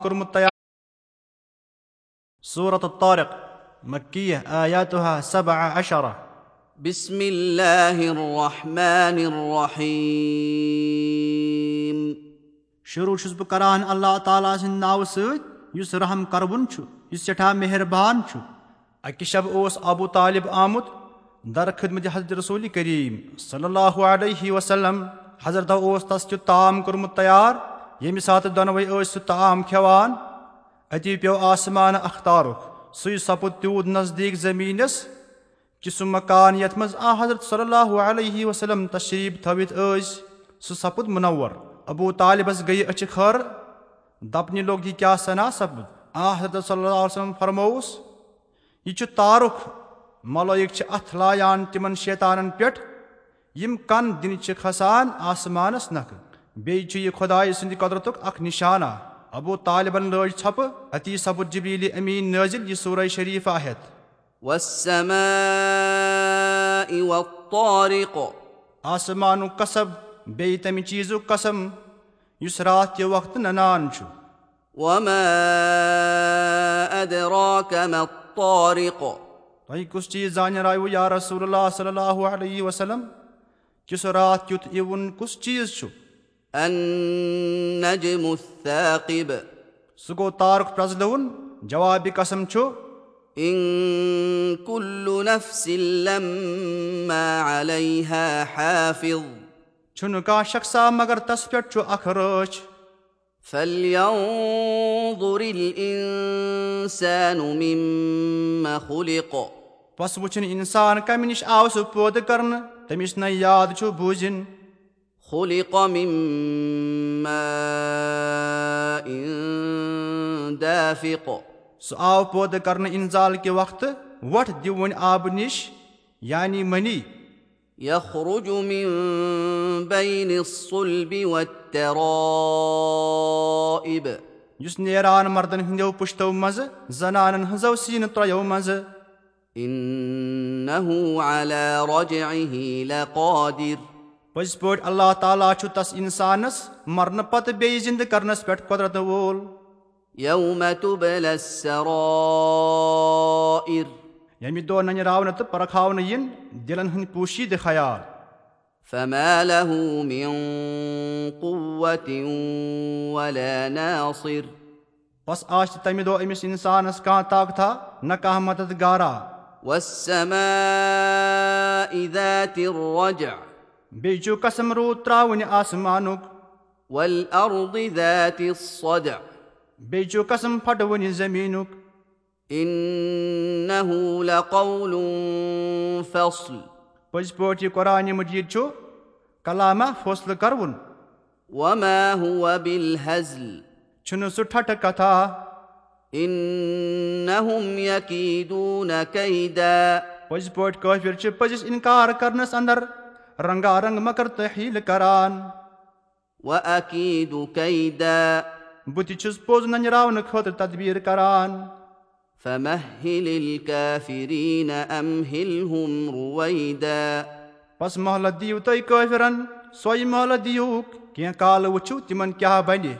کوٚرمُت تیار صوٗرت طارق مکیہ آیاتُہا صبا اشرا بسم الله الرحمن الرحيم. شروٗع چھُس بہٕ کران اللہ تعالیٰ سٕنٛدِ ناوٕ سۭتۍ یُس رحم کربُن چھُ یُس سٮ۪ٹھاہ مہربان چھُ اکہِ شب اوس ابوٗ طالب آمُت درخدمتِ حضرت رسوٗلِ کریٖم صلی اللہُ علیہ وسلم حضرتو اوس تس کیُتھ تام کوٚرمُت تیار ییٚمہِ ساتہٕ دۄنوے ٲسۍ سُہ تام کھٮ۪وان أتی پیٚو آسمانہٕ اختارُک سُے سپُد تیوٗت نزدیٖک زٔمیٖنس کہِ سُہ مکان یتھ منٛز آ حضرت صلی اللہُ علیہ وسلم تشریٖف تھٲوِتھ ٲسۍ سُہ سپُد مُنور ابوٗ طالِبس گٔیہِ أچھِ خٲر دپنہِ لوٚگ یہِ کیٛاہ سنا سپُد آ حضرت صلی اللہ وسلم فرمووُس یہِ چھُ تارُک ملٲیِک چھِ اتھٕ لایان تِمن شیطانن پٮ۪ٹھ یِم کن دِنہِ چھِ کھسان آسمانس نکھٕ بیٚیہِ چھُ یہِ خۄداے سٕنٛدِ قۄدرتُک اکھ نِشانہ ابوٗ طالِبن لٲج ژھۄپہٕ اتی سپُد جبریٖلِ امیٖن نٲزِل یہِ ہٮ۪تھ والسماء والطارق آسمانُک قسب بیٚیہِ تمہِ چیٖزُک قسم یُس راتھ کہِ وقتہٕ ننان چھُ تۄہہِ کُس چیٖز یا رسول اللہ صلی اللہُ علیہ وسلم کہِ سُہ راتھ کیُتھ یِوُن کُس چیٖز چھُ النجم الثاقب. سُہ گوٚو تارُک پرٛزلوُن جوابِ قسم چھُ إن كل نفس لما عليها حافظ. چھُنہٕ کانٛہہ شخصا مگر تس پٮ۪ٹھ چھُ اکھ رٲچھ فلينظر الإنسان مما خلق. بس وٕچھِنۍ اِنسان کمہِ نِش آو سُہ پٲدٕ کرنہٕ تٔمِس نَے یاد چھُ بوٗزِنۍ خلق من ماء دافق. سُہ آو پٲدٕ کرنہٕ انزال کہِ وقتہٕ وۄٹھ دِوٕنۍ آبہٕ نِش؟ یعنی مٔنی. يخرج من بين الصلب والترائب. یُس نیران مردن ہٕنٛدیو پُشتو منٛزٕ زنانن ہٕنٛزو سیٖنہٕ ترٛیو منٛزٕ. إنه على رجعه لقادر پٔزۍ پٲٹھۍ اللہ تعالیٰ چھُ تس انسانس مرنہٕ پتہٕ بیٚیہِ زِنٛدٕ کرنس پٮ۪ٹھ قۄدرت وول ییٚمہِ دۄہ ننراونہٕ تہٕ پرکھاونہٕ یِن دِلن ہٕنٛدۍ پوٗشیٖدٕ خیال فما له من قوة ولا ناصر بس آسہِ تمہِ دۄہ أمِس انسانس کانٛہہ طاقتا نہ کانٛہہ مدد گارا والسماء ذات الرجع بیٚیہِ چھُ قسم روٗد ترٛاوٕنہِ آسمانُک والأرض ذات الصدع بیٚیہِ چھُ قسم پھٹوٕنہِ زٔمیٖنُک إنه لقول فصل پٔزۍ پٲٹھۍ یہِ قۄرانہِ مجیٖد چھُ کلامہ فٲصلہٕ کروُن وما هو بالهزل چھُنہٕ سُہ ٹھٹھٕ کتھا إنهم يكيدون كيدا پٔزۍ پٲٹھۍ کٲفِر چھِ پٔزِس اِنکار کرنس انٛدر رنگا رنگ مکر تہٕ ہیٖلہٕ کران كيدا بہٕ تہِ چھُس پوٚز ننجراونہٕ خٲطرٕ تدبیٖر کران فمهل الكافرين أمهلهم رويدا بس محلت دِیِو تُہۍ کٲفِرن سۄے محلت دِیوٗکھ کینٛہہ کالہٕ وٕچھِو تِمن کیٛاہ بنہِ